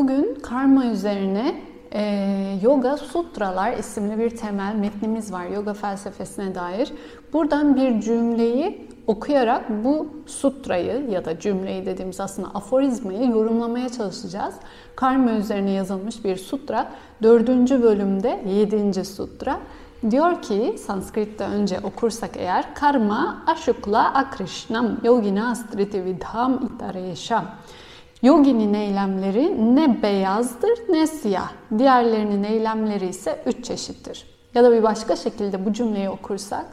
Bugün karma üzerine e, Yoga Sutralar isimli bir temel metnimiz var yoga felsefesine dair. Buradan bir cümleyi okuyarak bu sutrayı ya da cümleyi dediğimiz aslında aforizmayı yorumlamaya çalışacağız. Karma üzerine yazılmış bir sutra. Dördüncü bölümde yedinci sutra. Diyor ki Sanskrit'te önce okursak eğer Karma Ashukla Akrishnam Yogina Striti Vidham Itaresha Yoginin eylemleri ne beyazdır ne siyah. Diğerlerinin eylemleri ise üç çeşittir. Ya da bir başka şekilde bu cümleyi okursak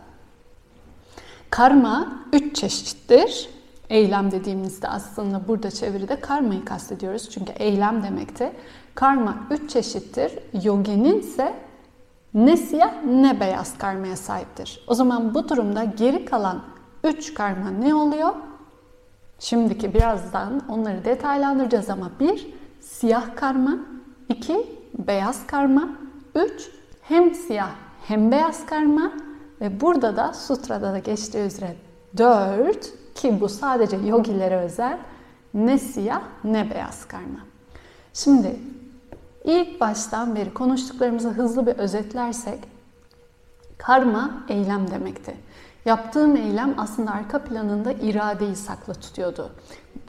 Karma üç çeşittir. Eylem dediğimizde aslında burada çeviride karmayı kastediyoruz. Çünkü eylem demekte. Karma üç çeşittir. Yoginin ise ne siyah ne beyaz karmaya sahiptir. O zaman bu durumda geri kalan üç karma ne oluyor? Şimdiki birazdan onları detaylandıracağız ama bir siyah karma, iki beyaz karma, üç hem siyah hem beyaz karma ve burada da sutrada da geçtiği üzere dört ki bu sadece yogilere özel ne siyah ne beyaz karma. Şimdi ilk baştan beri konuştuklarımızı hızlı bir özetlersek karma eylem demekti. Yaptığım eylem aslında arka planında iradeyi saklı tutuyordu.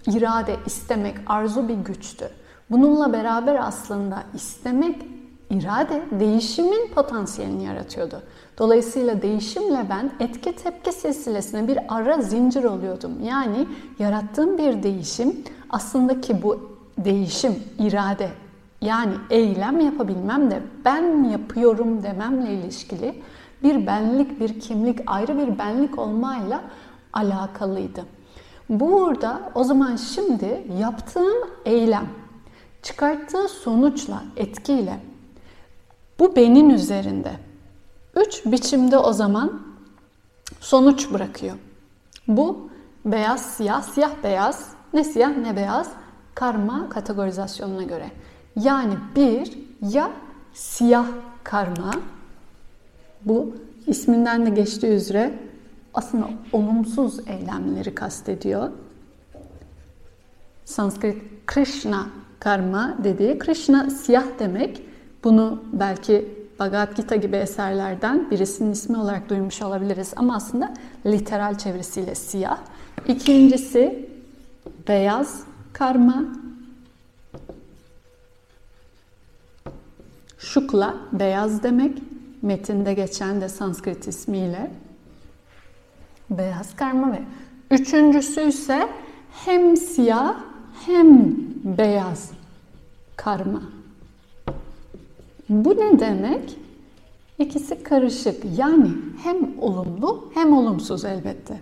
İrade, istemek, arzu bir güçtü. Bununla beraber aslında istemek, irade değişimin potansiyelini yaratıyordu. Dolayısıyla değişimle ben etki tepki silsilesine bir ara zincir oluyordum. Yani yarattığım bir değişim aslında ki bu değişim, irade yani eylem yapabilmem de ben yapıyorum dememle ilişkili bir benlik, bir kimlik, ayrı bir benlik olmayla alakalıydı. Burada o zaman şimdi yaptığım eylem, çıkarttığı sonuçla, etkiyle bu benim üzerinde. Üç biçimde o zaman sonuç bırakıyor. Bu beyaz, siyah, siyah, beyaz, ne siyah ne beyaz karma kategorizasyonuna göre. Yani bir ya siyah karma bu isminden de geçtiği üzere aslında olumsuz eylemleri kastediyor. Sanskrit Krishna karma dediği Krishna siyah demek. Bunu belki Bhagavad Gita gibi eserlerden birisinin ismi olarak duymuş olabiliriz ama aslında literal çevirisiyle siyah. İkincisi beyaz karma. Şukla beyaz demek metinde geçen de Sanskrit ismiyle beyaz karma ve üçüncüsü ise hem siyah hem beyaz karma. Bu ne demek? İkisi karışık. Yani hem olumlu hem olumsuz elbette.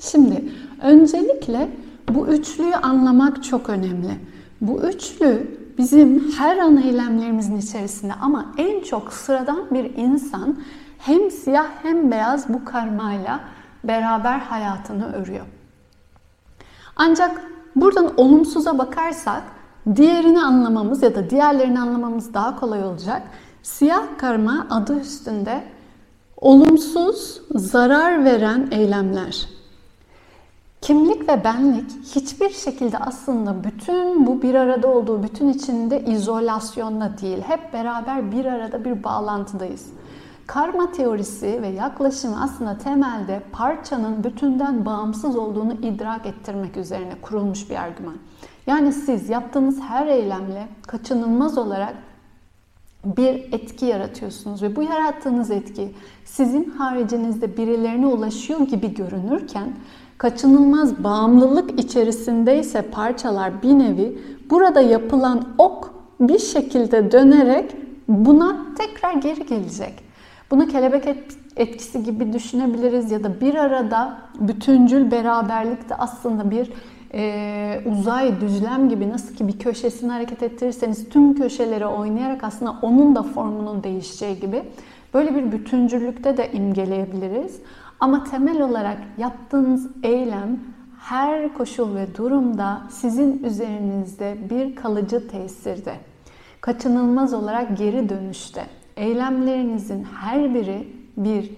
Şimdi öncelikle bu üçlüyü anlamak çok önemli. Bu üçlü bizim her an eylemlerimizin içerisinde ama en çok sıradan bir insan hem siyah hem beyaz bu karmayla beraber hayatını örüyor. Ancak buradan olumsuza bakarsak diğerini anlamamız ya da diğerlerini anlamamız daha kolay olacak. Siyah karma adı üstünde olumsuz, zarar veren eylemler. Kimlik ve benlik hiçbir şekilde aslında bütün bu bir arada olduğu bütün içinde izolasyonla değil. Hep beraber bir arada bir bağlantıdayız. Karma teorisi ve yaklaşımı aslında temelde parçanın bütünden bağımsız olduğunu idrak ettirmek üzerine kurulmuş bir argüman. Yani siz yaptığınız her eylemle kaçınılmaz olarak bir etki yaratıyorsunuz ve bu yarattığınız etki sizin haricinizde birilerine ulaşıyor gibi görünürken kaçınılmaz bağımlılık içerisindeyse parçalar bir nevi burada yapılan ok bir şekilde dönerek buna tekrar geri gelecek. Bunu kelebek etkisi gibi düşünebiliriz ya da bir arada bütüncül beraberlikte aslında bir e, uzay düzlem gibi nasıl ki bir köşesini hareket ettirirseniz tüm köşeleri oynayarak aslında onun da formunun değişeceği gibi böyle bir bütüncüllükte de imgeleyebiliriz. Ama temel olarak yaptığınız eylem her koşul ve durumda sizin üzerinizde bir kalıcı tesirde. Kaçınılmaz olarak geri dönüşte. Eylemlerinizin her biri bir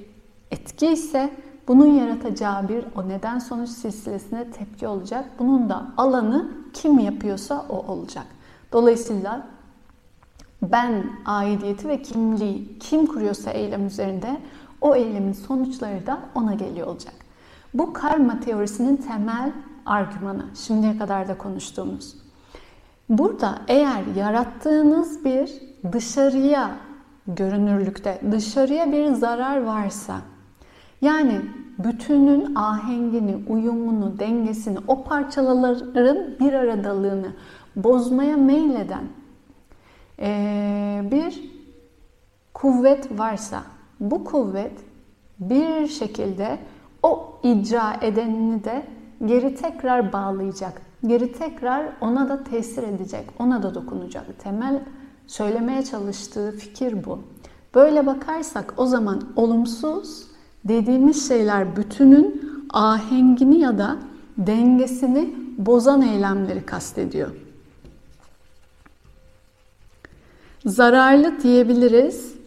etki ise bunun yaratacağı bir o neden sonuç silsilesine tepki olacak. Bunun da alanı kim yapıyorsa o olacak. Dolayısıyla ben aidiyeti ve kimliği kim kuruyorsa eylem üzerinde o eylemin sonuçları da ona geliyor olacak. Bu karma teorisinin temel argümanı şimdiye kadar da konuştuğumuz. Burada eğer yarattığınız bir dışarıya görünürlükte dışarıya bir zarar varsa yani bütünün ahengini, uyumunu, dengesini, o parçaların bir aradalığını bozmaya meyleden bir kuvvet varsa bu kuvvet bir şekilde o icra edenini de geri tekrar bağlayacak. Geri tekrar ona da tesir edecek, ona da dokunacak. Temel söylemeye çalıştığı fikir bu. Böyle bakarsak o zaman olumsuz dediğimiz şeyler bütünün ahengini ya da dengesini bozan eylemleri kastediyor. Zararlı diyebiliriz.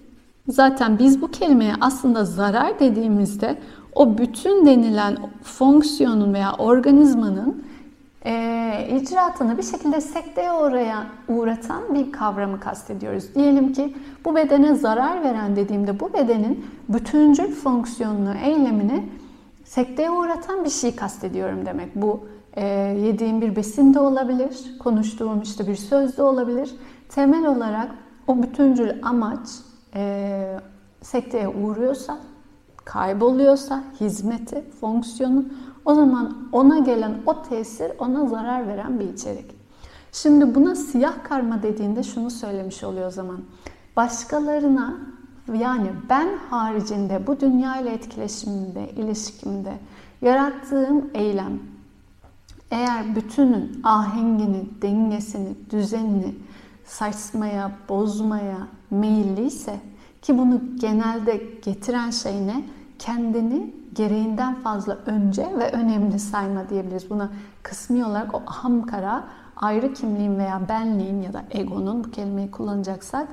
Zaten biz bu kelimeye aslında zarar dediğimizde o bütün denilen fonksiyonun veya organizmanın e, icraatını bir şekilde sekteye oraya uğratan bir kavramı kastediyoruz. Diyelim ki bu bedene zarar veren dediğimde bu bedenin bütüncül fonksiyonunu, eylemini sekteye uğratan bir şey kastediyorum demek. Bu e, yediğim bir besin de olabilir, konuştuğum işte bir söz de olabilir. Temel olarak o bütüncül amaç e, sekteye uğruyorsa, kayboluyorsa hizmeti, fonksiyonu o zaman ona gelen o tesir ona zarar veren bir içerik. Şimdi buna siyah karma dediğinde şunu söylemiş oluyor o zaman. Başkalarına yani ben haricinde bu dünya ile etkileşimimde, ilişkimde yarattığım eylem eğer bütünün ahengini, dengesini, düzenini saçmaya, bozmaya meyilliyse ki bunu genelde getiren şey ne? Kendini gereğinden fazla önce ve önemli sayma diyebiliriz. Buna kısmi olarak o ahamkara, ayrı kimliğin veya benliğin ya da egonun bu kelimeyi kullanacaksak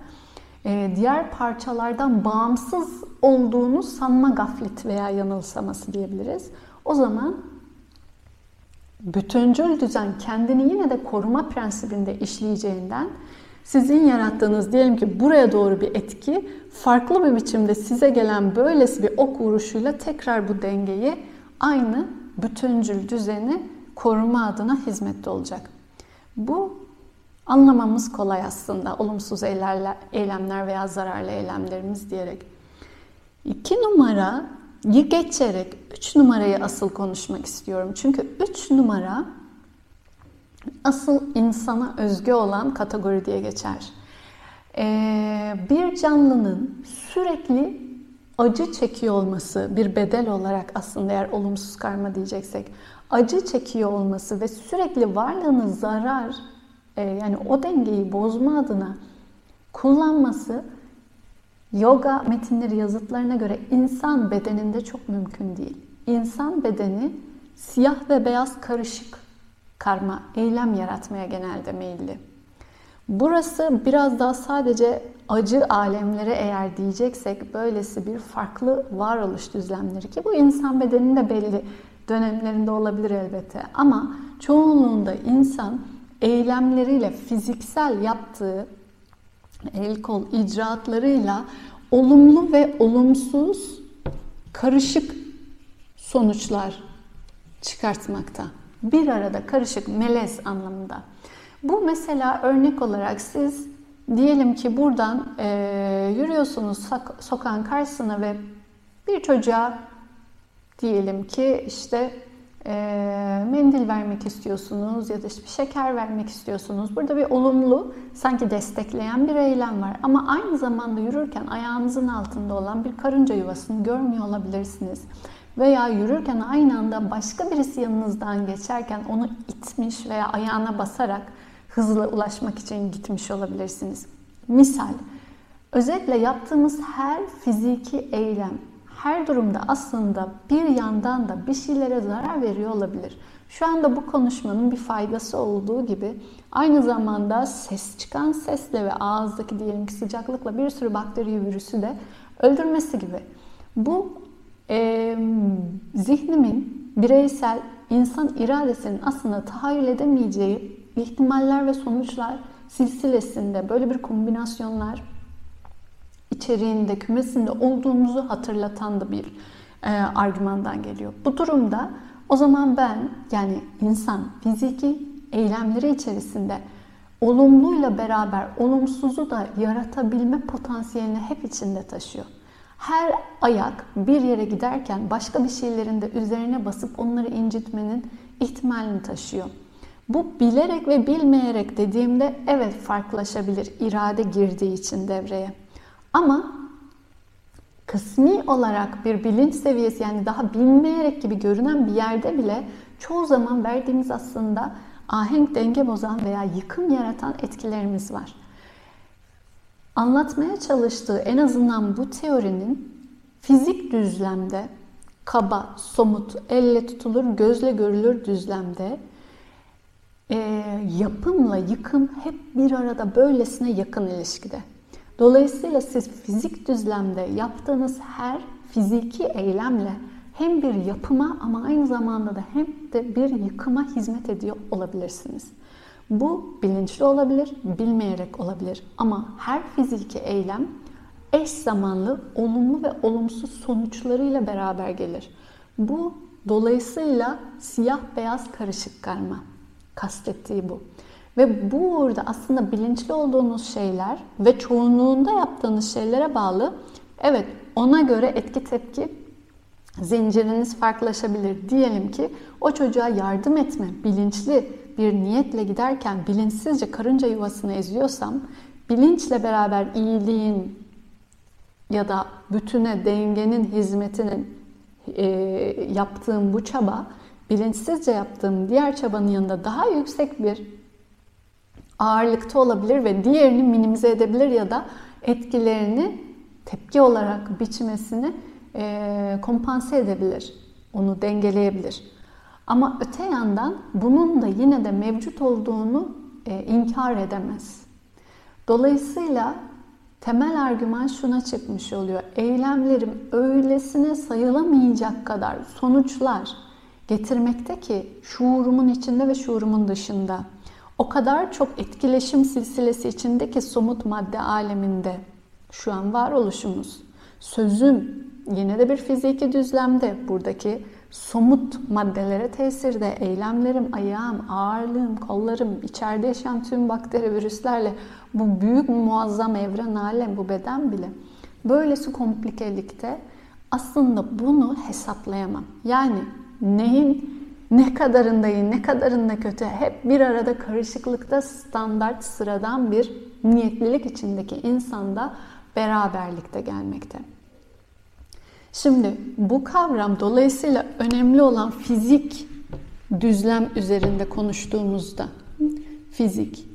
e, diğer parçalardan bağımsız olduğunu sanma gaflet veya yanılsaması diyebiliriz. O zaman bütüncül düzen kendini yine de koruma prensibinde işleyeceğinden sizin yarattığınız diyelim ki buraya doğru bir etki farklı bir biçimde size gelen böylesi bir ok vuruşuyla tekrar bu dengeyi aynı bütüncül düzeni koruma adına hizmette olacak. Bu anlamamız kolay aslında olumsuz eylemler veya zararlı eylemlerimiz diyerek. İki numarayı geçerek üç numarayı asıl konuşmak istiyorum. Çünkü üç numara asıl insana özgü olan kategori diye geçer. Ee, bir canlının sürekli acı çekiyor olması bir bedel olarak aslında eğer olumsuz karma diyeceksek acı çekiyor olması ve sürekli varlığını zarar e, yani o dengeyi bozma adına kullanması yoga metinleri yazıtlarına göre insan bedeninde çok mümkün değil. İnsan bedeni siyah ve beyaz karışık karma, eylem yaratmaya genelde meyilli. Burası biraz daha sadece acı alemlere eğer diyeceksek böylesi bir farklı varoluş düzlemleri ki bu insan bedeninde belli dönemlerinde olabilir elbette ama çoğunluğunda insan eylemleriyle fiziksel yaptığı el kol icraatlarıyla olumlu ve olumsuz karışık sonuçlar çıkartmakta bir arada karışık melez anlamında. Bu mesela örnek olarak siz diyelim ki buradan e, yürüyorsunuz sokağın karşısına ve bir çocuğa diyelim ki işte e, mendil vermek istiyorsunuz ya da işte şeker vermek istiyorsunuz. Burada bir olumlu sanki destekleyen bir eylem var. Ama aynı zamanda yürürken ayağınızın altında olan bir karınca yuvasını görmüyor olabilirsiniz. Veya yürürken aynı anda başka birisi yanınızdan geçerken onu itmiş veya ayağına basarak hızla ulaşmak için gitmiş olabilirsiniz. Misal, özetle yaptığımız her fiziki eylem, her durumda aslında bir yandan da bir şeylere zarar veriyor olabilir. Şu anda bu konuşmanın bir faydası olduğu gibi aynı zamanda ses çıkan sesle ve ağızdaki diyelim ki sıcaklıkla bir sürü bakteri virüsü de öldürmesi gibi. Bu e, zihnimin bireysel insan iradesinin aslında tahayyül edemeyeceği ihtimaller ve sonuçlar silsilesinde böyle bir kombinasyonlar içeriğinde, kümesinde olduğumuzu hatırlatan da bir e, argümandan geliyor. Bu durumda o zaman ben yani insan fiziki eylemleri içerisinde olumluyla beraber olumsuzu da yaratabilme potansiyelini hep içinde taşıyor. Her ayak bir yere giderken başka bir şeylerin de üzerine basıp onları incitmenin ihtimalini taşıyor. Bu bilerek ve bilmeyerek dediğimde evet farklılaşabilir irade girdiği için devreye. Ama kısmi olarak bir bilinç seviyesi yani daha bilmeyerek gibi görünen bir yerde bile çoğu zaman verdiğimiz aslında ahenk denge bozan veya yıkım yaratan etkilerimiz var. Anlatmaya çalıştığı en azından bu teorinin fizik düzlemde kaba, somut, elle tutulur, gözle görülür düzlemde e, yapımla yıkım hep bir arada böylesine yakın ilişkide. Dolayısıyla siz fizik düzlemde yaptığınız her fiziki eylemle hem bir yapıma ama aynı zamanda da hem de bir yıkıma hizmet ediyor olabilirsiniz. Bu bilinçli olabilir, bilmeyerek olabilir ama her fiziki eylem eş zamanlı olumlu ve olumsuz sonuçlarıyla beraber gelir. Bu dolayısıyla siyah beyaz karışık karma kastettiği bu. Ve bu uğurda aslında bilinçli olduğunuz şeyler ve çoğunluğunda yaptığınız şeylere bağlı evet ona göre etki tepki zinciriniz farklılaşabilir. Diyelim ki o çocuğa yardım etme bilinçli bir niyetle giderken bilinçsizce karınca yuvasını eziyorsam bilinçle beraber iyiliğin ya da bütüne dengenin hizmetinin e, yaptığım bu çaba bilinçsizce yaptığım diğer çabanın yanında daha yüksek bir ağırlıkta olabilir ve diğerini minimize edebilir ya da etkilerini tepki olarak biçmesini e, kompanse edebilir. Onu dengeleyebilir. Ama öte yandan bunun da yine de mevcut olduğunu e, inkar edemez. Dolayısıyla temel argüman şuna çıkmış oluyor. Eylemlerim öylesine sayılamayacak kadar sonuçlar getirmekte ki şuurumun içinde ve şuurumun dışında. O kadar çok etkileşim silsilesi içindeki somut madde aleminde şu an varoluşumuz. Sözüm yine de bir fiziki düzlemde buradaki somut maddelere tesirde eylemlerim, ayağım, ağırlığım, kollarım, içeride yaşayan tüm bakteri, virüslerle bu büyük muazzam evren alem, bu beden bile böylesi komplikelikte aslında bunu hesaplayamam. Yani neyin ne kadarında iyi, ne kadarında kötü hep bir arada karışıklıkta standart sıradan bir niyetlilik içindeki insanda beraberlikte gelmekte. Şimdi bu kavram dolayısıyla önemli olan fizik düzlem üzerinde konuştuğumuzda fizik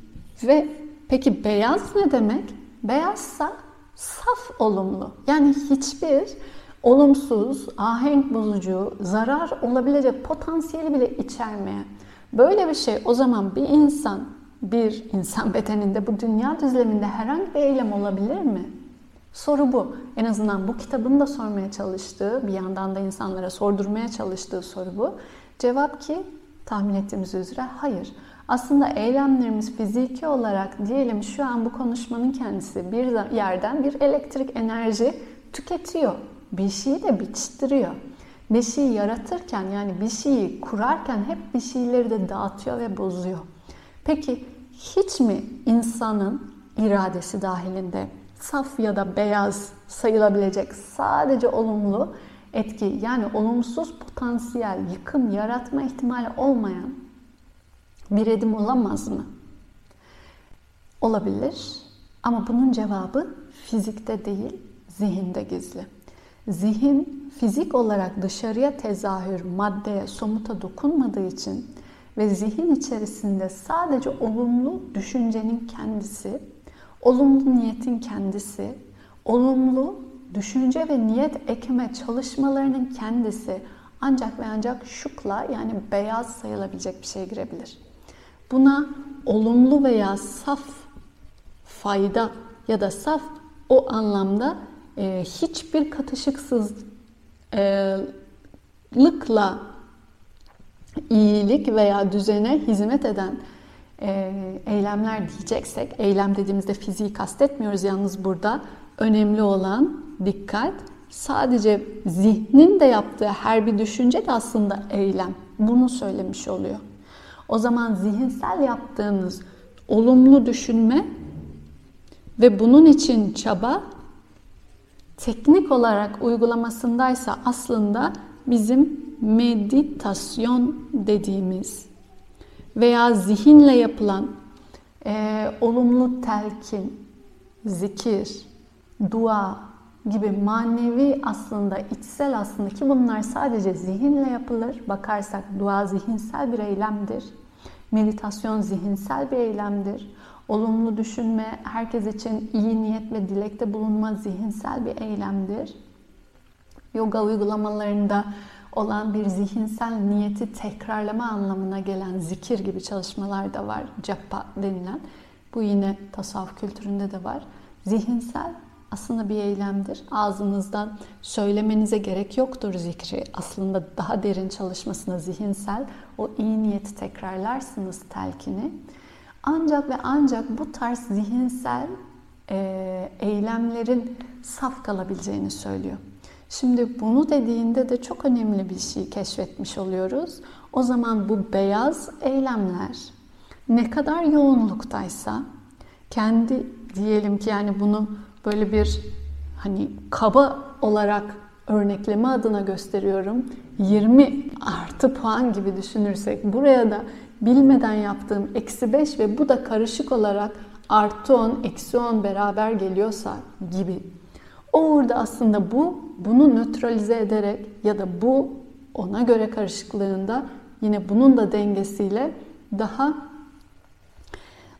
ve peki beyaz ne demek? Beyazsa saf olumlu. Yani hiçbir olumsuz, ahenk bozucu, zarar olabilecek potansiyeli bile içermeyen. Böyle bir şey o zaman bir insan, bir insan bedeninde bu dünya düzleminde herhangi bir eylem olabilir mi? Soru bu. En azından bu kitabın da sormaya çalıştığı, bir yandan da insanlara sordurmaya çalıştığı soru bu. Cevap ki tahmin ettiğimiz üzere hayır. Aslında eylemlerimiz fiziki olarak diyelim şu an bu konuşmanın kendisi bir yerden bir elektrik enerji tüketiyor. Bir şeyi de biçtiriyor. Bir şeyi yaratırken yani bir şeyi kurarken hep bir şeyleri de dağıtıyor ve bozuyor. Peki hiç mi insanın iradesi dahilinde saf ya da beyaz sayılabilecek sadece olumlu etki yani olumsuz potansiyel yıkım yaratma ihtimali olmayan bir edim olamaz mı? Olabilir ama bunun cevabı fizikte değil, zihinde gizli. Zihin fizik olarak dışarıya tezahür, maddeye, somuta dokunmadığı için ve zihin içerisinde sadece olumlu düşüncenin kendisi olumlu niyetin kendisi, olumlu düşünce ve niyet ekme çalışmalarının kendisi ancak ve ancak şukla yani beyaz sayılabilecek bir şey girebilir. Buna olumlu veya saf fayda ya da saf o anlamda e, hiçbir katışıksız lıkla iyilik veya düzene hizmet eden e, eylemler diyeceksek, eylem dediğimizde fiziği kastetmiyoruz yalnız burada. Önemli olan dikkat, sadece zihnin de yaptığı her bir düşünce de aslında eylem. Bunu söylemiş oluyor. O zaman zihinsel yaptığınız olumlu düşünme ve bunun için çaba teknik olarak uygulamasındaysa aslında bizim meditasyon dediğimiz veya zihinle yapılan e, olumlu telkin, zikir, dua gibi manevi aslında içsel aslında ki bunlar sadece zihinle yapılır. Bakarsak dua zihinsel bir eylemdir. Meditasyon zihinsel bir eylemdir. Olumlu düşünme, herkes için iyi niyet ve dilekte bulunma zihinsel bir eylemdir. Yoga uygulamalarında olan bir zihinsel niyeti tekrarlama anlamına gelen zikir gibi çalışmalar da var. Japa denilen. Bu yine tasavvuf kültüründe de var. Zihinsel aslında bir eylemdir. Ağzınızdan söylemenize gerek yoktur zikri. Aslında daha derin çalışmasına zihinsel o iyi niyeti tekrarlarsınız telkini. Ancak ve ancak bu tarz zihinsel eylemlerin saf kalabileceğini söylüyor. Şimdi bunu dediğinde de çok önemli bir şey keşfetmiş oluyoruz. O zaman bu beyaz eylemler ne kadar yoğunluktaysa kendi diyelim ki yani bunu böyle bir hani kaba olarak örnekleme adına gösteriyorum. 20 artı puan gibi düşünürsek buraya da bilmeden yaptığım eksi 5 ve bu da karışık olarak artı 10, eksi 10 beraber geliyorsa gibi. Orada aslında bu bunu nötralize ederek ya da bu ona göre karışıklığında yine bunun da dengesiyle daha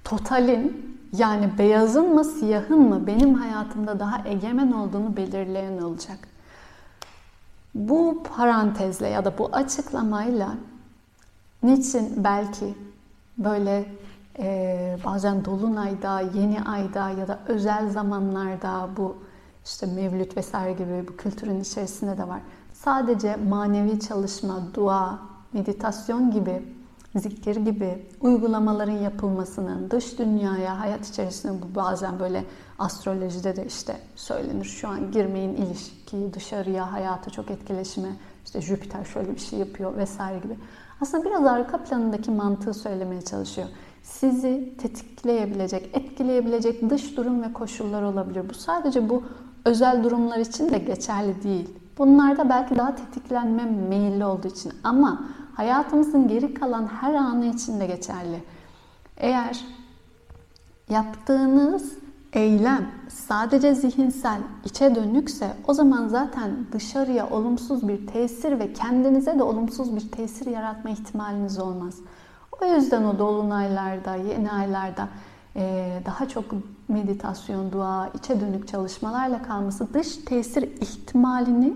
totalin yani beyazın mı siyahın mı benim hayatımda daha egemen olduğunu belirleyen olacak. Bu parantezle ya da bu açıklamayla niçin belki böyle e, bazen dolunayda, yeni ayda ya da özel zamanlarda bu işte mevlüt vesaire gibi bu kültürün içerisinde de var. Sadece manevi çalışma, dua, meditasyon gibi, zikir gibi uygulamaların yapılmasının dış dünyaya, hayat içerisinde bu bazen böyle astrolojide de işte söylenir. Şu an girmeyin ilişkiyi dışarıya, hayata çok etkileşime, işte Jüpiter şöyle bir şey yapıyor vesaire gibi. Aslında biraz arka planındaki mantığı söylemeye çalışıyor. Sizi tetikleyebilecek, etkileyebilecek dış durum ve koşullar olabilir. Bu sadece bu özel durumlar için de geçerli değil. Bunlarda belki daha tetiklenme meyilli olduğu için ama hayatımızın geri kalan her anı için de geçerli. Eğer yaptığınız eylem sadece zihinsel, içe dönükse o zaman zaten dışarıya olumsuz bir tesir ve kendinize de olumsuz bir tesir yaratma ihtimaliniz olmaz. O yüzden o dolunaylarda, yeni aylarda daha çok meditasyon, dua, içe dönük çalışmalarla kalması dış tesir ihtimalini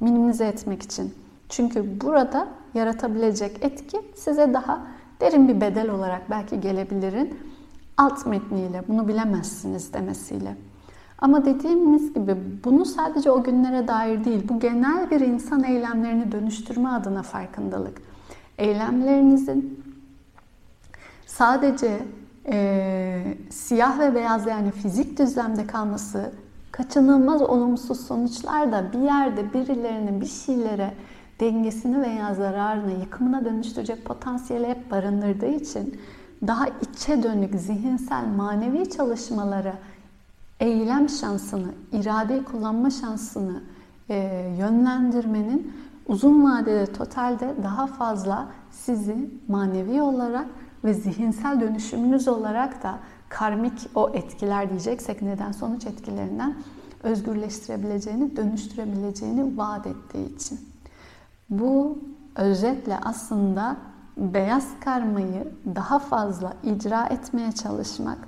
minimize etmek için. Çünkü burada yaratabilecek etki size daha derin bir bedel olarak belki gelebilirin alt metniyle bunu bilemezsiniz demesiyle. Ama dediğimiz gibi bunu sadece o günlere dair değil, bu genel bir insan eylemlerini dönüştürme adına farkındalık. Eylemlerinizin sadece e, siyah ve beyaz yani fizik düzlemde kalması kaçınılmaz olumsuz sonuçlar da bir yerde birilerinin bir şeylere dengesini veya zararını yıkımına dönüştürecek potansiyeli hep barındırdığı için daha içe dönük zihinsel manevi çalışmalara eylem şansını, iradeyi kullanma şansını e, yönlendirmenin uzun vadede totalde daha fazla sizi manevi olarak ve zihinsel dönüşümünüz olarak da karmik o etkiler diyeceksek neden sonuç etkilerinden özgürleştirebileceğini, dönüştürebileceğini vaat ettiği için. Bu özetle aslında beyaz karmayı daha fazla icra etmeye çalışmak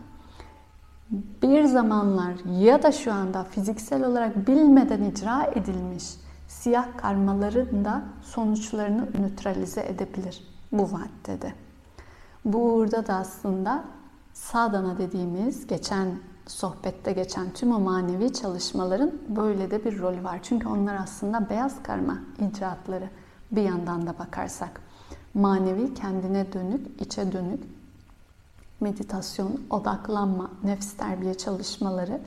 bir zamanlar ya da şu anda fiziksel olarak bilmeden icra edilmiş siyah karmaların da sonuçlarını nötralize edebilir bu vaddede. Burada da aslında sadana dediğimiz geçen sohbette geçen tüm o manevi çalışmaların böyle de bir rolü var. Çünkü onlar aslında beyaz karma icraatları bir yandan da bakarsak. Manevi kendine dönük, içe dönük meditasyon, odaklanma, nefs terbiye çalışmaları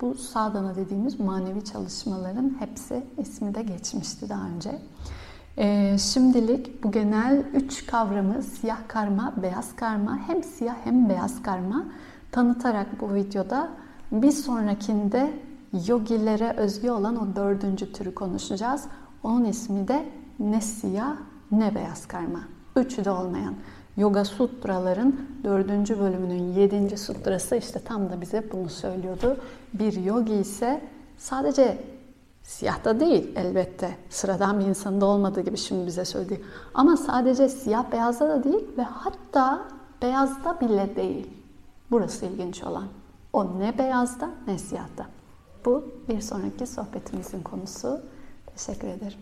bu sadana dediğimiz manevi çalışmaların hepsi ismi de geçmişti daha önce. Ee, şimdilik bu genel üç kavramı siyah karma, beyaz karma hem siyah hem beyaz karma tanıtarak bu videoda bir sonrakinde yogilere özgü olan o dördüncü türü konuşacağız. Onun ismi de ne siyah ne beyaz karma. Üçü de olmayan. Yoga Sutraların dördüncü bölümünün yedinci sutrası işte tam da bize bunu söylüyordu. Bir yogi ise sadece siyahta değil elbette sıradan bir insanda olmadığı gibi şimdi bize söyledi. Ama sadece siyah beyazda da değil ve hatta beyazda bile değil. Burası ilginç olan. O ne beyazda ne siyahta. Bu bir sonraki sohbetimizin konusu. Teşekkür ederim.